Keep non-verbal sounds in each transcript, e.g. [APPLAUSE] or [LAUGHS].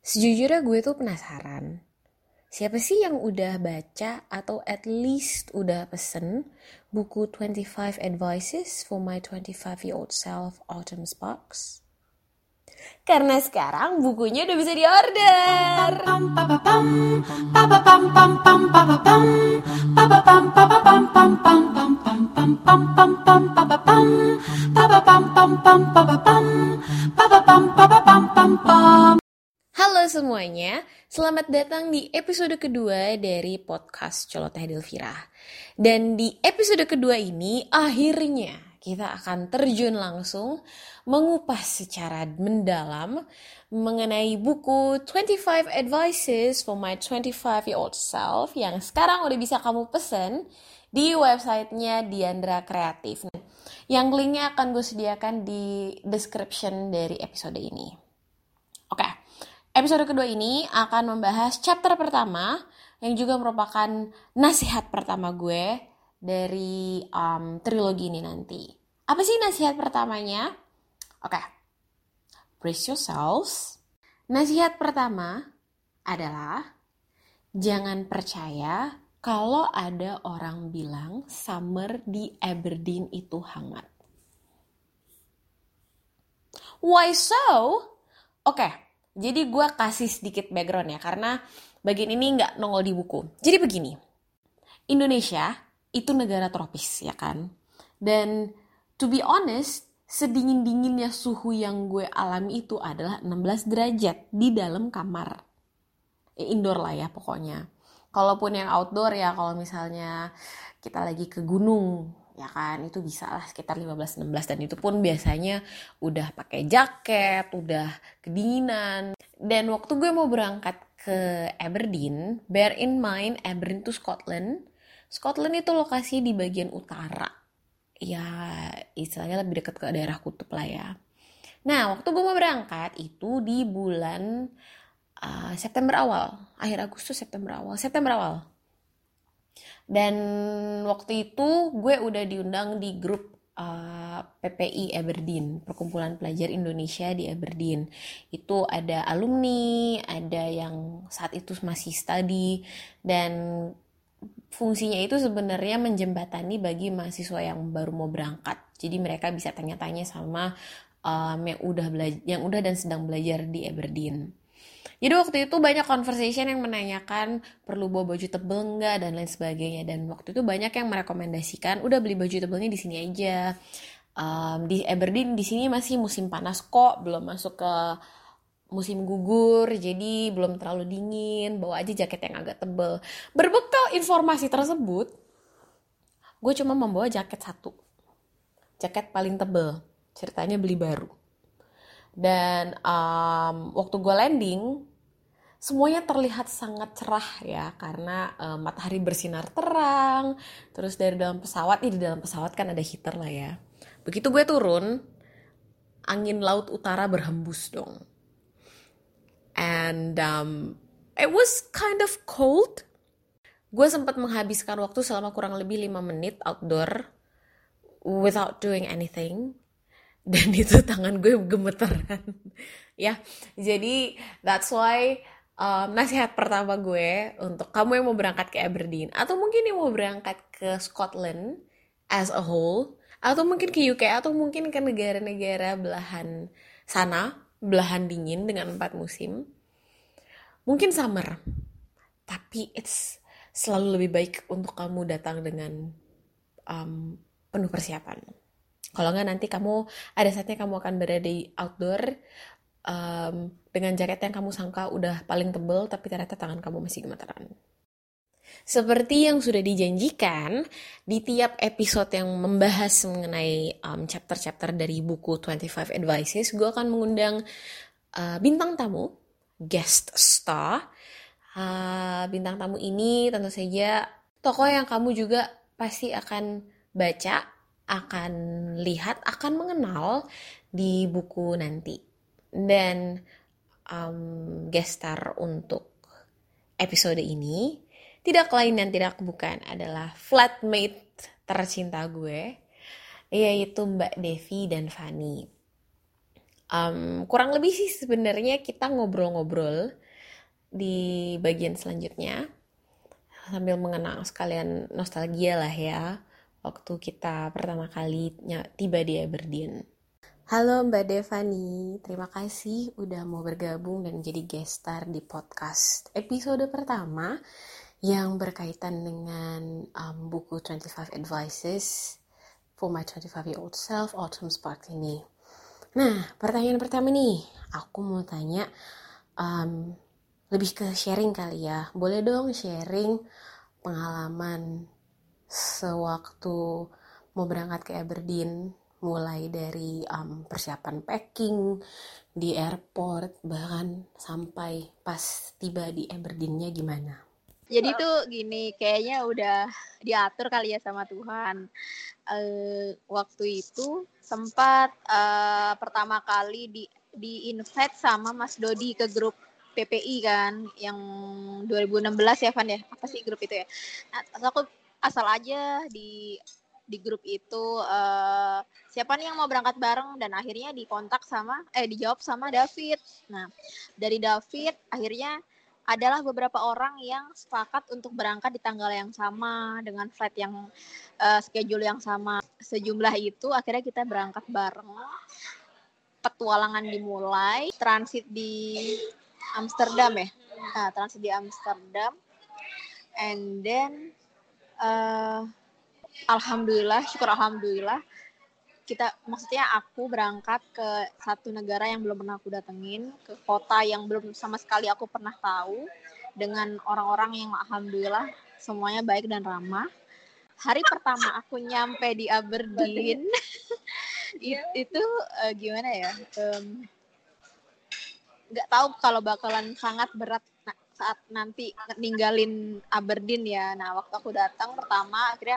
Sejujurnya gue tuh penasaran. Siapa sih yang udah baca atau at least udah pesen buku 25 Advices for My 25 Year Old Self Autumn Sparks? Karena sekarang bukunya udah bisa diorder. Halo semuanya, selamat datang di episode kedua dari podcast Coloteh Delvira. Dan di episode kedua ini akhirnya kita akan terjun langsung mengupas secara mendalam mengenai buku 25 Advices for My 25 Year Old Self yang sekarang udah bisa kamu pesen di websitenya Diandra Kreatif. Yang linknya akan gue sediakan di description dari episode ini. Episode kedua ini akan membahas chapter pertama yang juga merupakan nasihat pertama gue dari um, trilogi ini nanti. Apa sih nasihat pertamanya? Oke, brace yourselves. Nasihat pertama adalah jangan percaya kalau ada orang bilang summer di Aberdeen itu hangat. Why so? Oke, jadi gue kasih sedikit background ya, karena bagian ini nggak nongol di buku. Jadi begini, Indonesia itu negara tropis ya kan, dan to be honest, sedingin-dinginnya suhu yang gue alami itu adalah 16 derajat di dalam kamar. Ya, indoor lah ya pokoknya. Kalaupun yang outdoor ya kalau misalnya kita lagi ke gunung ya kan itu bisa lah sekitar 15-16 dan itu pun biasanya udah pakai jaket, udah kedinginan. Dan waktu gue mau berangkat ke Aberdeen, bear in mind Aberdeen itu Scotland. Scotland itu lokasi di bagian utara. Ya istilahnya lebih dekat ke daerah kutub lah ya. Nah waktu gue mau berangkat itu di bulan uh, September awal, akhir Agustus September awal, September awal. Dan waktu itu gue udah diundang di grup uh, PPI Aberdeen, Perkumpulan Pelajar Indonesia di Aberdeen. Itu ada alumni, ada yang saat itu masih study, dan fungsinya itu sebenarnya menjembatani bagi mahasiswa yang baru mau berangkat. Jadi mereka bisa tanya-tanya sama um, yang udah belajar, yang udah dan sedang belajar di Aberdeen. Jadi waktu itu banyak conversation yang menanyakan perlu bawa baju tebel enggak dan lain sebagainya. Dan waktu itu banyak yang merekomendasikan udah beli baju tebelnya di sini aja. Um, di Aberdeen di sini masih musim panas kok, belum masuk ke musim gugur, jadi belum terlalu dingin. Bawa aja jaket yang agak tebel. Berbekal informasi tersebut, gue cuma membawa jaket satu, jaket paling tebel. Ceritanya beli baru. Dan um, waktu gue landing, semuanya terlihat sangat cerah ya karena uh, matahari bersinar terang terus dari dalam pesawat ini di dalam pesawat kan ada heater lah ya. Begitu gue turun angin laut utara berhembus dong. And um, it was kind of cold. Gue sempat menghabiskan waktu selama kurang lebih 5 menit outdoor without doing anything. Dan [LAUGHS] itu tangan gue gemeteran. Ya jadi that's why um, nasihat pertama gue untuk kamu yang mau berangkat ke Aberdeen atau mungkin yang mau berangkat ke Scotland as a whole atau mungkin ke UK atau mungkin ke negara-negara belahan sana belahan dingin dengan empat musim mungkin summer. Tapi it's selalu lebih baik untuk kamu datang dengan um, penuh persiapan. Kalau nggak nanti kamu ada saatnya kamu akan berada di outdoor um, dengan jaket yang kamu sangka udah paling tebel tapi ternyata tangan kamu masih gemeteran. Seperti yang sudah dijanjikan di tiap episode yang membahas mengenai um, chapter-chapter dari buku 25 Advices, gue akan mengundang uh, bintang tamu, guest star. Uh, bintang tamu ini tentu saja tokoh yang kamu juga pasti akan baca, akan lihat, akan mengenal di buku nanti. Dan um, gestar untuk episode ini tidak lain dan tidak bukan adalah flatmate tercinta gue yaitu Mbak Devi dan Fani. Um, kurang lebih sih sebenarnya kita ngobrol-ngobrol di bagian selanjutnya sambil mengenang sekalian nostalgia lah ya waktu kita pertama kali tiba di Aberdeen. Halo Mbak Devani, terima kasih udah mau bergabung dan jadi guest star di podcast episode pertama yang berkaitan dengan um, buku 25 Advices for My 25 Year Old Self Autumn Spark ini. Nah, pertanyaan pertama nih, aku mau tanya um, lebih ke sharing kali ya. Boleh dong sharing pengalaman sewaktu mau berangkat ke Aberdeen mulai dari um, persiapan packing di airport bahkan sampai pas tiba di Aberdeennya gimana? Jadi tuh gini, kayaknya udah diatur kali ya sama Tuhan. Uh, waktu itu sempat uh, pertama kali di di invite sama Mas Dodi ke grup PPI kan yang 2016 ya Van ya apa sih grup itu ya nah, aku asal aja di di grup itu uh, siapa nih yang mau berangkat bareng dan akhirnya dikontak sama eh dijawab sama David. Nah, dari David akhirnya adalah beberapa orang yang sepakat untuk berangkat di tanggal yang sama dengan flight yang uh, schedule yang sama. Sejumlah itu akhirnya kita berangkat bareng. Petualangan dimulai, transit di Amsterdam ya. Nah, transit di Amsterdam. And then uh, alhamdulillah syukur alhamdulillah. Kita maksudnya aku berangkat ke satu negara yang belum pernah aku datengin ke kota yang belum sama sekali aku pernah tahu dengan orang-orang yang alhamdulillah semuanya baik dan ramah. Hari pertama aku nyampe di Aberdeen. [LAUGHS] Itu uh, gimana ya nggak um, tahu kalau bakalan sangat berat saat nanti ninggalin Aberdeen ya. Nah waktu aku datang pertama akhirnya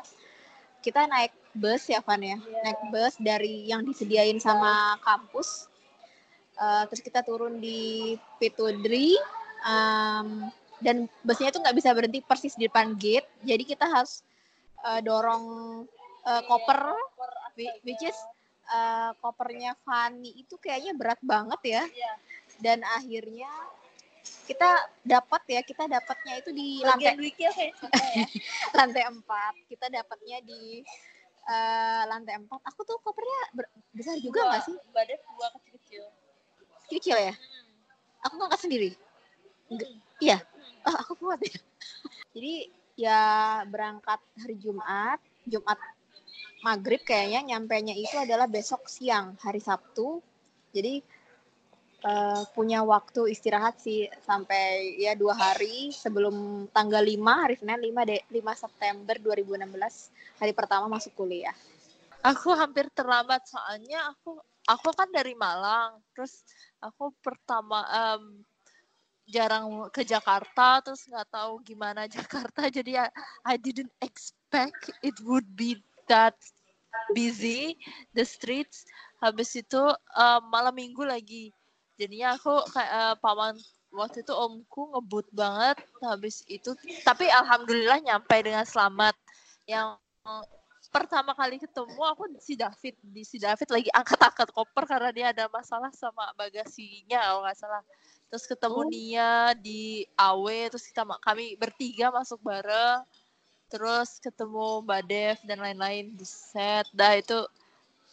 kita naik bus ya Van ya, yeah. naik bus dari yang disediain sama kampus. Uh, terus kita turun di Pitudri um, dan busnya itu nggak bisa berhenti persis di depan gate, jadi kita harus uh, dorong uh, koper, which is uh, kopernya Fanny itu kayaknya berat banget ya. Yeah. Dan akhirnya kita dapat ya kita dapatnya itu di lantai [LAUGHS] ya. lantai empat. Kita dapatnya di uh, lantai empat. Aku tuh kopernya besar juga nggak sih? badan dua kecil kecil kecil ya? Hmm. aku ngangkat sendiri? Hmm. iya? Hmm. oh aku kuat ya. [LAUGHS] Jadi ya berangkat hari Jumat Jumat maghrib kayaknya nyampe nya itu adalah besok siang hari Sabtu. Jadi uh, punya waktu istirahat sih sampai ya dua hari sebelum tanggal 5 hari Senin 5 de 5 September 2016 hari pertama masuk kuliah. Aku hampir terlambat soalnya aku aku kan dari Malang terus aku pertama um, jarang ke Jakarta terus nggak tahu gimana [LAUGHS] Jakarta jadi I, I didn't expect it would be that busy the streets habis itu um, malam minggu lagi jadinya aku kayak uh, paman waktu itu omku ngebut banget habis itu tapi alhamdulillah nyampe dengan selamat. Yang pertama kali ketemu aku si David di si David lagi angkat-angkat koper karena dia ada masalah sama bagasinya kalau nggak salah. Terus ketemu oh. dia di AW terus kita kami bertiga masuk bareng. Terus ketemu Mbak Dev dan lain-lain di set dah itu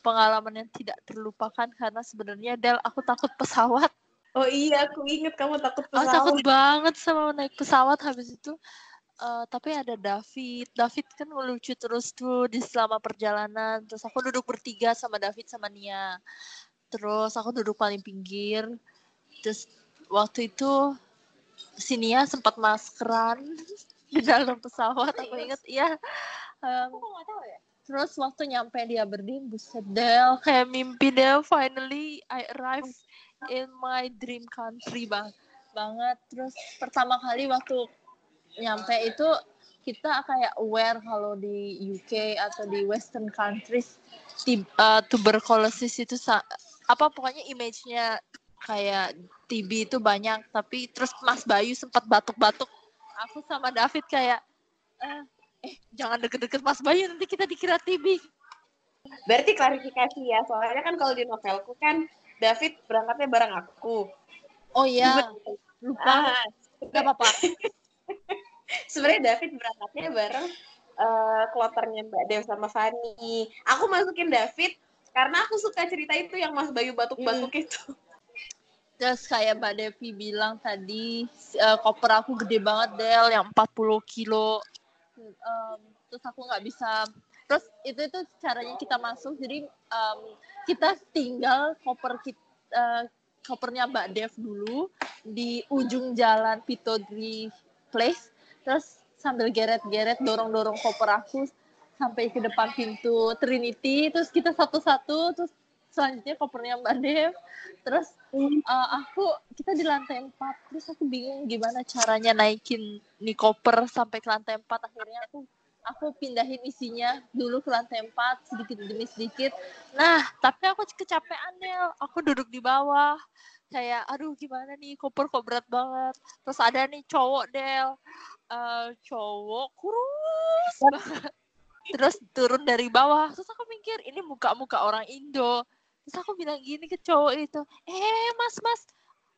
pengalaman yang tidak terlupakan karena sebenarnya Del aku takut pesawat. Oh iya, aku inget kamu takut pesawat. Aku takut banget sama naik pesawat habis itu. Uh, tapi ada David. David kan lucu terus tuh di selama perjalanan. Terus aku duduk bertiga sama David sama Nia. Terus aku duduk paling pinggir. Terus waktu itu si Nia sempat maskeran [LAUGHS] di dalam pesawat. Aku inget, iya. Um, aku gak tahu ya? Terus waktu nyampe di Aberdeen, buset Del, kayak mimpi Del, finally I arrived in my dream country bang banget. Terus pertama kali waktu nyampe itu kita kayak aware kalau di UK atau di Western countries uh, tuberculosis itu apa pokoknya image-nya kayak TB itu banyak. Tapi terus Mas Bayu sempat batuk-batuk. Aku sama David kayak eh, eh jangan deket-deket Mas Bayu nanti kita dikira TB. Berarti klarifikasi ya, soalnya kan kalau di novelku kan David berangkatnya bareng aku. Oh iya, lupa. Ah, Gak apa-apa. [LAUGHS] sebenarnya David berangkatnya bareng eh kloternya Mbak Dev sama Fani. Aku masukin David karena aku suka cerita itu yang Mas Bayu batuk-batuk itu. Terus kayak Mbak Devi bilang tadi, eh, koper aku gede banget Del, yang 40 kilo. Em, terus aku nggak bisa. Terus itu itu caranya kita masuk. Jadi em, kita tinggal koper kita, kopernya Mbak Dev dulu di ujung jalan Pitodri Place. Terus sambil geret-geret dorong-dorong koper aku sampai ke depan pintu Trinity. Terus kita satu-satu. Terus selanjutnya kopernya Mbak Dev. Terus uh, aku kita di lantai 4 terus aku bingung gimana caranya naikin nih koper sampai ke lantai 4 akhirnya aku aku pindahin isinya dulu ke lantai 4 sedikit demi sedikit. Nah tapi aku kecapean Del aku duduk di bawah. Kayak aduh gimana nih? Koper kok berat banget. Terus ada nih cowok Del. Eh, cowok kurus banget. Terus turun dari bawah. Terus aku mikir ini muka-muka orang Indo terus aku bilang gini ke cowok itu eh mas mas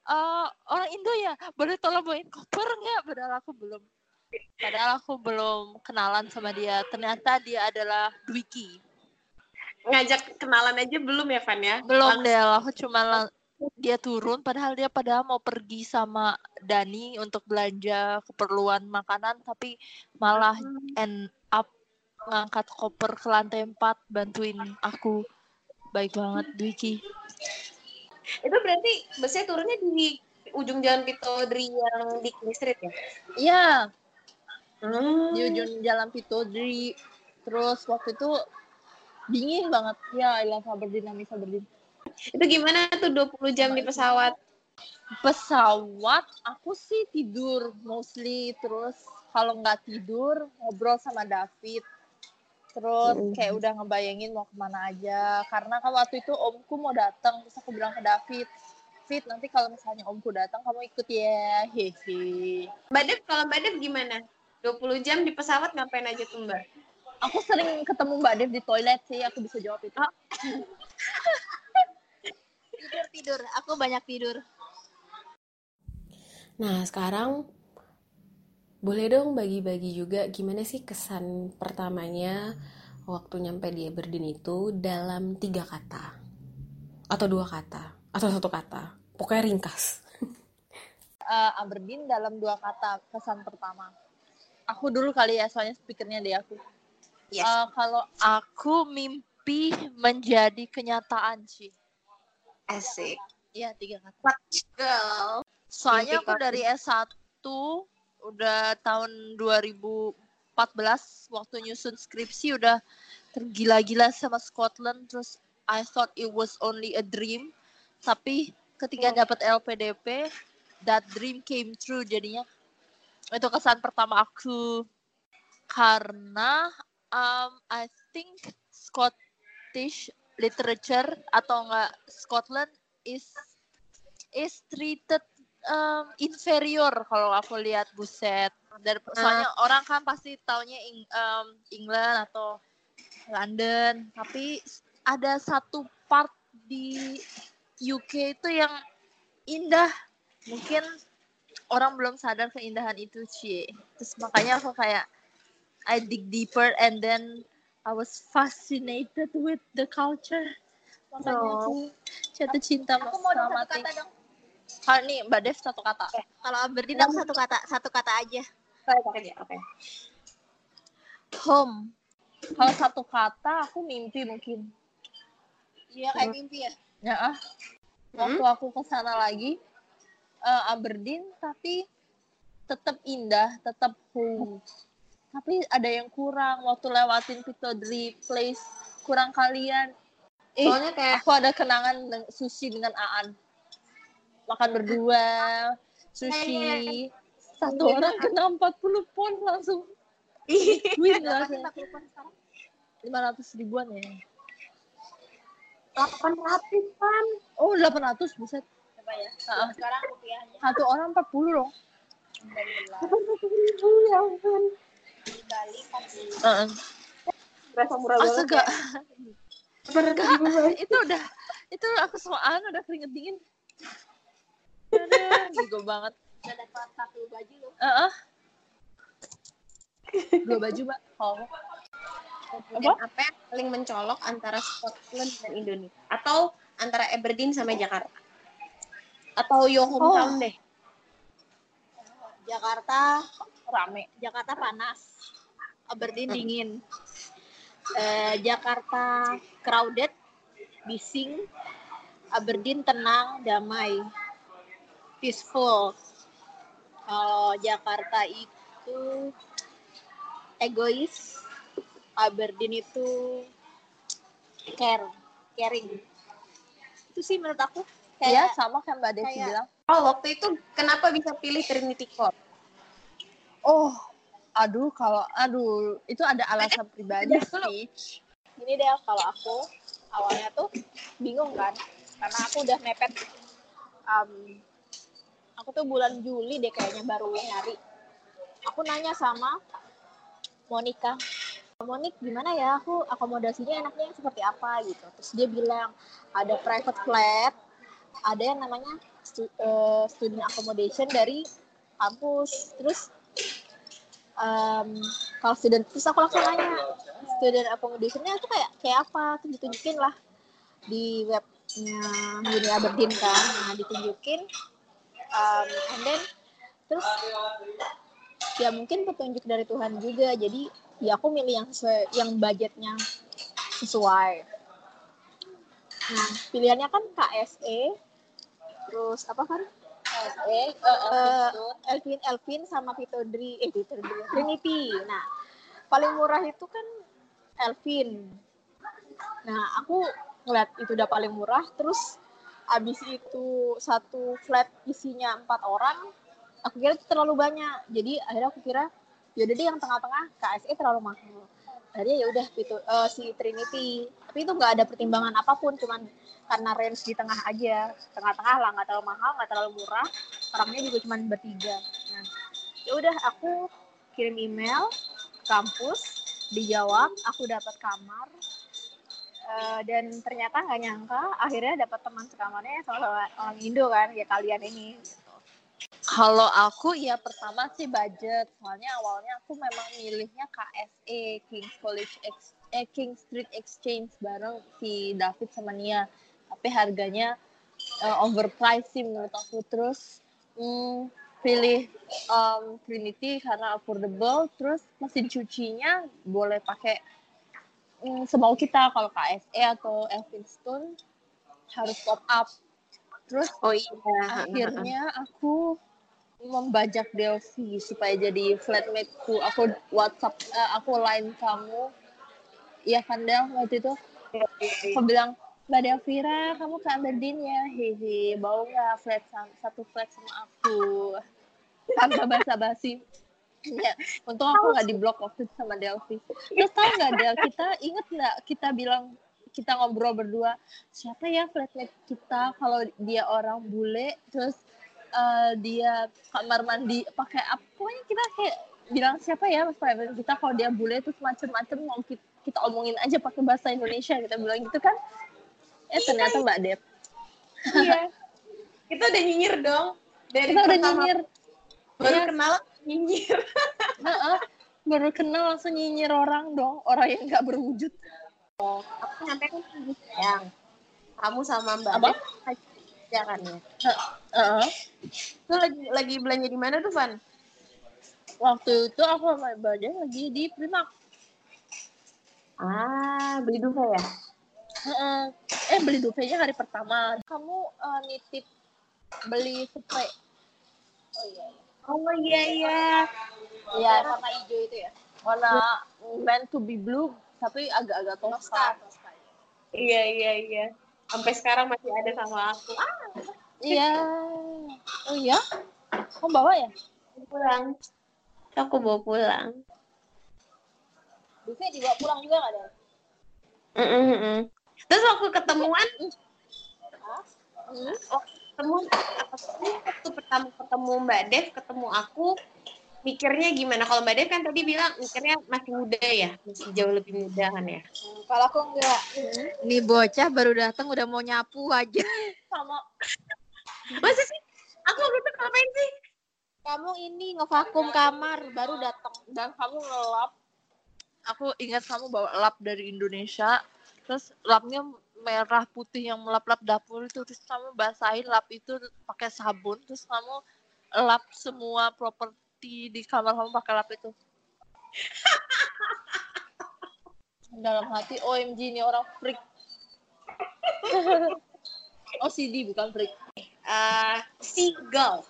eh, orang Indo ya boleh tolong bawain koper nggak? Padahal aku belum padahal aku belum kenalan sama dia. Ternyata dia adalah Dwiki. Ngajak kenalan aja belum ya Van ya? belum deh aku cuma dia turun padahal dia padahal mau pergi sama Dani untuk belanja keperluan makanan tapi malah end up ngangkat koper ke lantai 4 bantuin aku baik banget Dwiki. Itu berarti busnya turunnya di ujung jalan Pitodri yang di King Street ya? iya. Hmm. di ujung jalan Pitodri. Terus waktu itu dingin banget. Ya ilah Saberdin Nami Saberdin Itu gimana tuh 20 jam di pesawat? pesawat aku sih tidur mostly. Terus kalau nggak tidur ngobrol sama David terus Mm. kayak udah ngebayangin mau ke mana aja karena kan waktu itu omku mau datang terus aku bilang ke David Fit nanti kalau misalnya omku datang kamu ikut ya hehe Mbak Dev, kalau Mbak Dev gimana? 20 jam di pesawat ngapain aja tuh Mbak? aku sering ketemu Mbak Dev di toilet sih aku bisa jawab itu [LAUGHS] Tidur tidur. Aku banyak tidur. Nah, sekarang boleh dong bagi-bagi juga gimana sih kesan pertamanya waktu nyampe di Aberdeen itu dalam tiga kata? Atau dua kata? Atau satu kata? Pokoknya ringkas. [LAUGHS] Eh, Aberdeen dalam dua kata kesan pertama. Aku dulu kali ya soalnya speakernya di aku. Yes. Eh, kalau aku mimpi menjadi kenyataan sih. Asik. Iya tiga kata. Girl. soalnya Mimpi aku dari S1 udah tahun 2014 waktu nyusun skripsi udah tergila-gila sama Scotland. Terus I thought it was only a dream. Tapi ketika dapat LPDP that dream came true jadinya. Itu kesan pertama aku. Karena um, I think Scottish literature atau enggak Scotland is is treated um, inferior kalau aku lihat buset. Dan soalnya orang kan pasti taunya Eng- um, England atau London. Tapi ada satu part di UK itu yang indah. Mungkin orang belum sadar keindahan itu sih terus makanya aku kayak I dig deeper and then I was fascinated with the culture. Makanya Oh. aku jatuh cinta Aku mau dong sama kata dong. Kalau nih Mbak Dev satu kata. Kalau Aberdeen aku satu kata, satu kata aja. Oke, oke, oke. Home. Kalau satu kata aku mimpi mungkin. Iya kayak mimpi ya. Ya ah. Waktu aku ke sana lagi eh, Aberdeen tapi tetap indah, tetap home. Tapi ada yang kurang waktu lewatin Pitodri Place, kurang kalian. Ih, Soalnya kayak aku ada kenangan dengan sushi dengan Aan. Makan berdua, sushi. Satu orang kena 40 pon langsung. Win Berapa lah. sih 40 pon sekarang? 500 ribuan ya. 800 kan. Oh, 800 buset. Coba ya. Ah, ah. Sekarang rupiahnya Satu orang 40 loh. 800 ribu ya ampun. di Bali 40. Heeh. Berasa murah banget Astaga. ya. 800 ribu banget. itu udah itu aku sama An udah keringet dingin Bego banget Udah dapat satu baju loh. Heeh. dua baju mbak oh Kemudian apa yang paling mencolok antara Scotland dan Indonesia? Atau antara Aberdeen sama Jakarta? Atau your hometown deh? Jakarta rame Jakarta panas. Aberdeen dingin. Eh, Jakarta crowded, bising. Aberdeen tenang, damai, peaceful. Kalau Jakarta itu egois, Aberdeen itu care, caring. Itu sih menurut aku ya kayak sama kan mbak Devi kayak- bilang Oh, waktu itu kenapa bisa pilih Trinity College? oh aduh kalau aduh itu ada alasan pribadi sih gini deh kalau aku awalnya tuh bingung kan karena aku udah mepet um, aku tuh bulan Juli deh kayaknya baru nyari aku nanya sama Monica Monik gimana ya? Aku akomodasinya enaknya seperti apa? Gitu. Terus dia bilang ada private flat ada yang namanya stu- eh, student accommodation dari kampus. Terus em, kalau student terus aku langsung nanya student accommodationnya itu kayak kayak apa? Tuh ditunjukin lah di webnya Uni Aberdeen kan. Nah ditunjukin um, and then terus ya mungkin petunjuk dari Tuhan juga. Jadi ya aku milih yang sesuai yang budgetnya sesuai. Nah pilihannya kan KSE terus apa kan eh Eh, Elvin. Elvin sama Vitodri eh Vitodri Trinity. Nah paling murah itu kan Elvin. Nah aku ngeliat itu udah paling murah terus abis itu satu flat isinya empat orang aku kira itu terlalu banyak. Jadi akhirnya aku kira yaudah deh yang tengah-tengah KSE terlalu mahal. Akhirnya ya udah itu eh, si Trinity. Tapi itu nggak ada pertimbangan apa pun cuman karena range di tengah aja. Tengah-tengah lah nggak terlalu mahal nggak terlalu murah. Orangnya juga cuma bertiga. Nah ya udah aku kirim email kampus dijawab aku dapat kamar Eh, dan ternyata nggak nyangka akhirnya dapat teman sekamarnya sama orang Indo kan ya kalian ini gitu. Kalau aku ya pertama sih budget. Soalnya awalnya aku memang milihnya KSE King's College Ex eh, King Street Exchange bareng si David sama Nia. Tapi harganya eh, overpriced sih menurut aku. Terus hmm, pilih um, Trinity karena affordable. Terus mesin cucinya boleh pakai hmm, semau kita. Kalau KSE atau Elphinstone harus top up. Terus Oh iya. akhirnya aku membajak Delphi supaya jadi flatmate-ku. Aku WhatsApp, eh, aku line kamu. Iya kan Del waktu itu? Aku bilang, Mbak Delvira, kamu ke Aberdeen ya? Hehe, mau nggak flat satu flat sama aku? Tanpa basa-basi. Ya, untung aku nggak di blok waktu itu sama Delphi. Terus tau nggak Del, kita inget nggak kita bilang kita ngobrol berdua siapa ya flatmate kita kalau dia orang bule terus eh, dia kamar mandi pakai apa pokoknya kita kayak bilang siapa ya mas flatmate kita kalau dia bule terus macem-macem mau kita, kita omongin aja pakai bahasa Indonesia kita bilang gitu kan eh ternyata mbak Dep Iya. Kita udah nyinyir dong. Dari kita udah nyinyir baru Iya. kenal nyinyir. [LAUGHS] Baru kenal langsung nyinyir orang dong orang yang nggak berwujud Aku nyampe kan sayang. Kamu sama Mbak Apa? Kan ya. Heeh. Itu lagi lagi belanja di mana tuh, Van? waktu itu aku sama mbak Dep lagi di Primark Ah, beli duvet ya? Heeh. Eh beli duvenya hari pertama. Kamu eh, nitip beli spray. Oh iya. Oh iya iya. Iya warna hijau itu ya. Warna meant to be blue tapi agak-agak toska. Iya iya iya. Sampai sekarang masih ada sama aku. Ah, Iya. Oh iya. Kamu bawa ya? pulang. Aku bawa pulang. Duve dibawa pulang juga nggak ada? Mm, mm, mm. Terus waktu ketemuan, Hmm? waktu ketemu waktu pertama ketemu Mbak Dev, ketemu aku, mikirnya gimana? Kalau Mbak Dev kan tadi bilang mikirnya masih muda ya, masih jauh lebih muda kan ya. Hmm, Kalau aku enggak, nih bocah baru datang udah mau nyapu aja. sama Masa sih? Aku waktu itu ngapain sih? Kamu ini ngevakum kamar baru datang. dan kamu ngelap aku ingat kamu bawa lap dari Indonesia terus lapnya merah putih yang melap-lap dapur itu terus kamu basahin lap itu pakai sabun terus kamu lap semua properti di kamar kamu pakai lap itu [LAUGHS] dalam hati OMG ini orang freak [LAUGHS] OCD bukan freak seagull.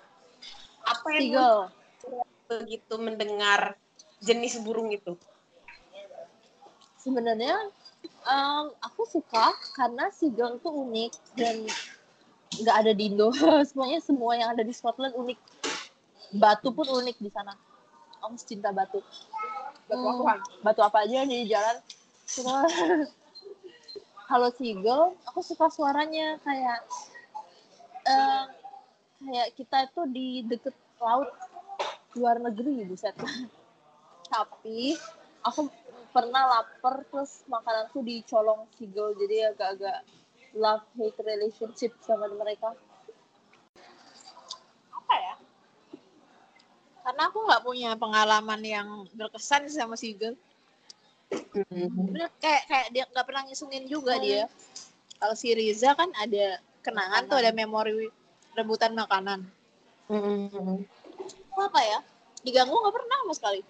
Apa yang Seagull begitu mendengar jenis burung itu? sebenarnya em, aku suka karena seagull tuh unik dan nggak ada di Indo. [LAUGHS] Semuanya semua yang ada di Scotland unik. Batu pun unik di sana. Aku cinta batu. Batu Hmm. apa? Batu apa aja di jalan. Semua. [LAUGHS] Kalau seagull aku suka suaranya. Kayak em, kayak kita itu di deket laut luar negeri buset. [LAUGHS] Tapi aku pernah lapar terus makananku dicolong seagull jadi agak-agak love hate relationship sama mereka Apa ya? Karena aku nggak punya pengalaman yang berkesan sama Seagull. Bener, kayak kayak dia nggak pernah ngisungin juga dia. Kalau si Riza kan ada kenangan tuh, ada memori rebutan makanan. Apa ya? Diganggu nggak pernah sama sekali.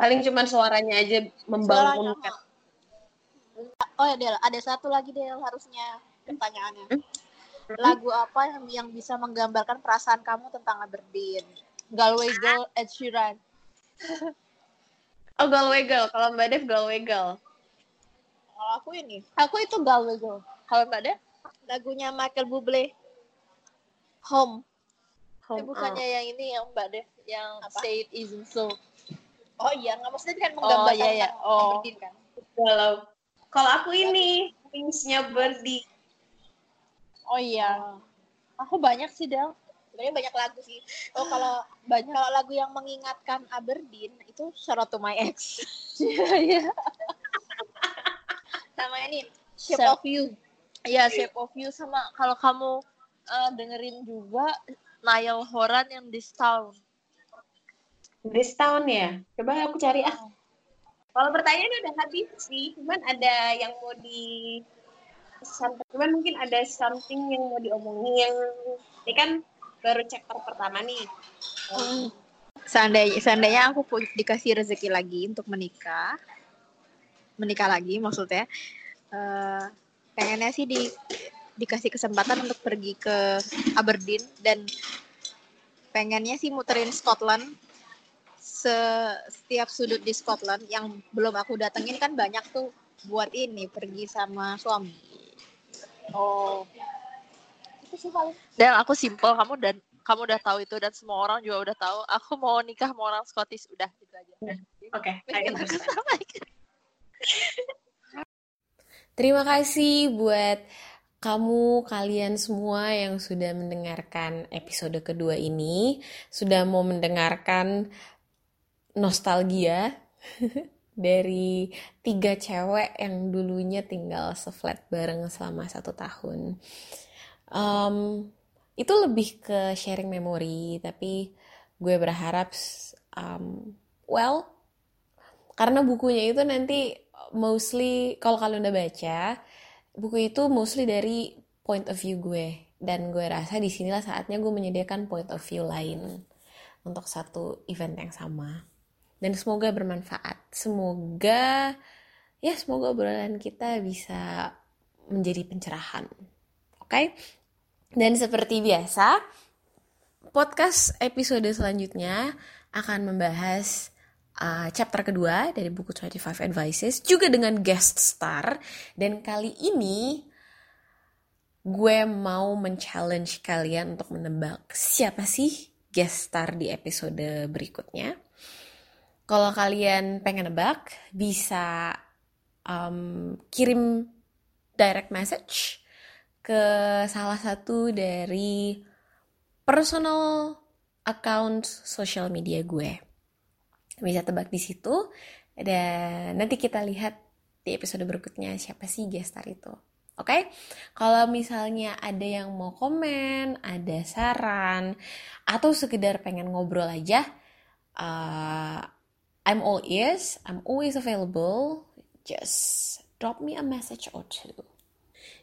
Paling cuman suaranya aja membangunkan. mah. Oh ya Del, ada satu lagi Del harusnya pertanyaannya. Lagu apa yang, yang bisa menggambarkan perasaan kamu tentang Aberdeen? Galway Girl Ed Sheeran Oh, Galway Girl. Kalau Mbak Dev, Galway Girl. Kalau aku ini, aku itu Galway Girl kalau mbak Dev lagunya Michael Bublé, Home. eh, Home, bukannya yang ini yang mbak Dev yang Apa? Say It Isn't So Oh iya, nggak maksudnya kan Oh, menggambarkan iya, iya. tentang Oh. Aberdeen kan. Kalau kalau aku ini Wings-nya Birdie. oh iya aku banyak sih Del Sebenarnya banyak lagu sih. Oh kalau banyak kalau lagu yang mengingatkan Aberdeen itu Shout Out to My Ex. [LAUGHS] iya iya Sama ini Shape of You. Iya, Shape of You sama kalau kamu eh, dengerin juga Niall Horan yang This Town. This Town ya. Coba aku cari ah. Kalau pertanyaannya udah habis sih, cuman ada yang mau di sampai cuman mungkin ada something yang mau diomongin yang ini kan baru chapter pertama nih. Seandainya, seandainya aku dikasih rezeki lagi untuk menikah, menikah lagi maksudnya, eh, pengennya sih di dikasih kesempatan untuk pergi ke Aberdeen dan pengennya sih muterin Scotland se- setiap sudut di Scotland yang belum aku datengin kan banyak tuh buat ini pergi sama suami. Oh. Itu sih paling. Dan aku simple kamu dan kamu udah tahu itu dan semua orang juga udah tahu. Aku mau nikah sama orang Scottish udah gitu aja. Oke, sama. Terima kasih buat kamu kalian semua yang sudah mendengarkan episode kedua ini, sudah mau mendengarkan nostalgia [LAUGHS] dari tiga cewek yang dulunya tinggal seflat bareng selama satu tahun. Em, itu lebih ke sharing memori, tapi gue berharap, em, well, karena bukunya itu nanti mostly kalau kalian udah baca buku itu mostly dari point of view gue dan gue rasa di sinilah saatnya gue menyediakan point of view lain untuk satu event yang sama dan semoga bermanfaat. Semoga ya semoga obrolan kita bisa menjadi pencerahan. Oke? Dan seperti biasa podcast episode selanjutnya akan membahas uh, chapter kedua dari buku 25 Advices juga dengan guest star. Dan kali ini gue mau men-challenge kalian untuk menebak siapa sih guest star di episode berikutnya. Kalau kalian pengen nebak, bisa um, kirim direct message ke salah satu dari personal account sosial media gue. Bisa tebak di situ dan nanti kita lihat di episode berikutnya siapa sih gestar itu. Oke, okay? kalau misalnya ada yang mau komen, ada saran, atau sekedar pengen ngobrol aja, uh, I'm all ears, I'm always available. Just drop me a message or two.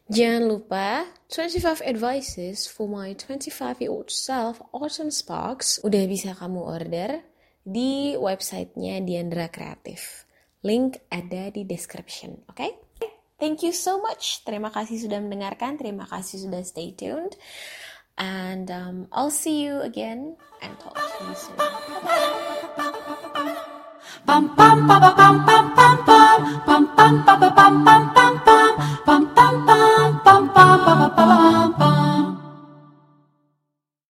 Jangan lupa 25 advices for my 25 year old self Autumn Sparks udah bisa kamu order di websitenya Diandra Kreatif. Link ada di description, oke? Okay? Thank you so much. Terima kasih sudah mendengarkan. Terima kasih sudah stay tuned. And um, I'll see you again and talk to you soon. pam pam pam pam pam pam. Pam pam pam pam pam pam pam.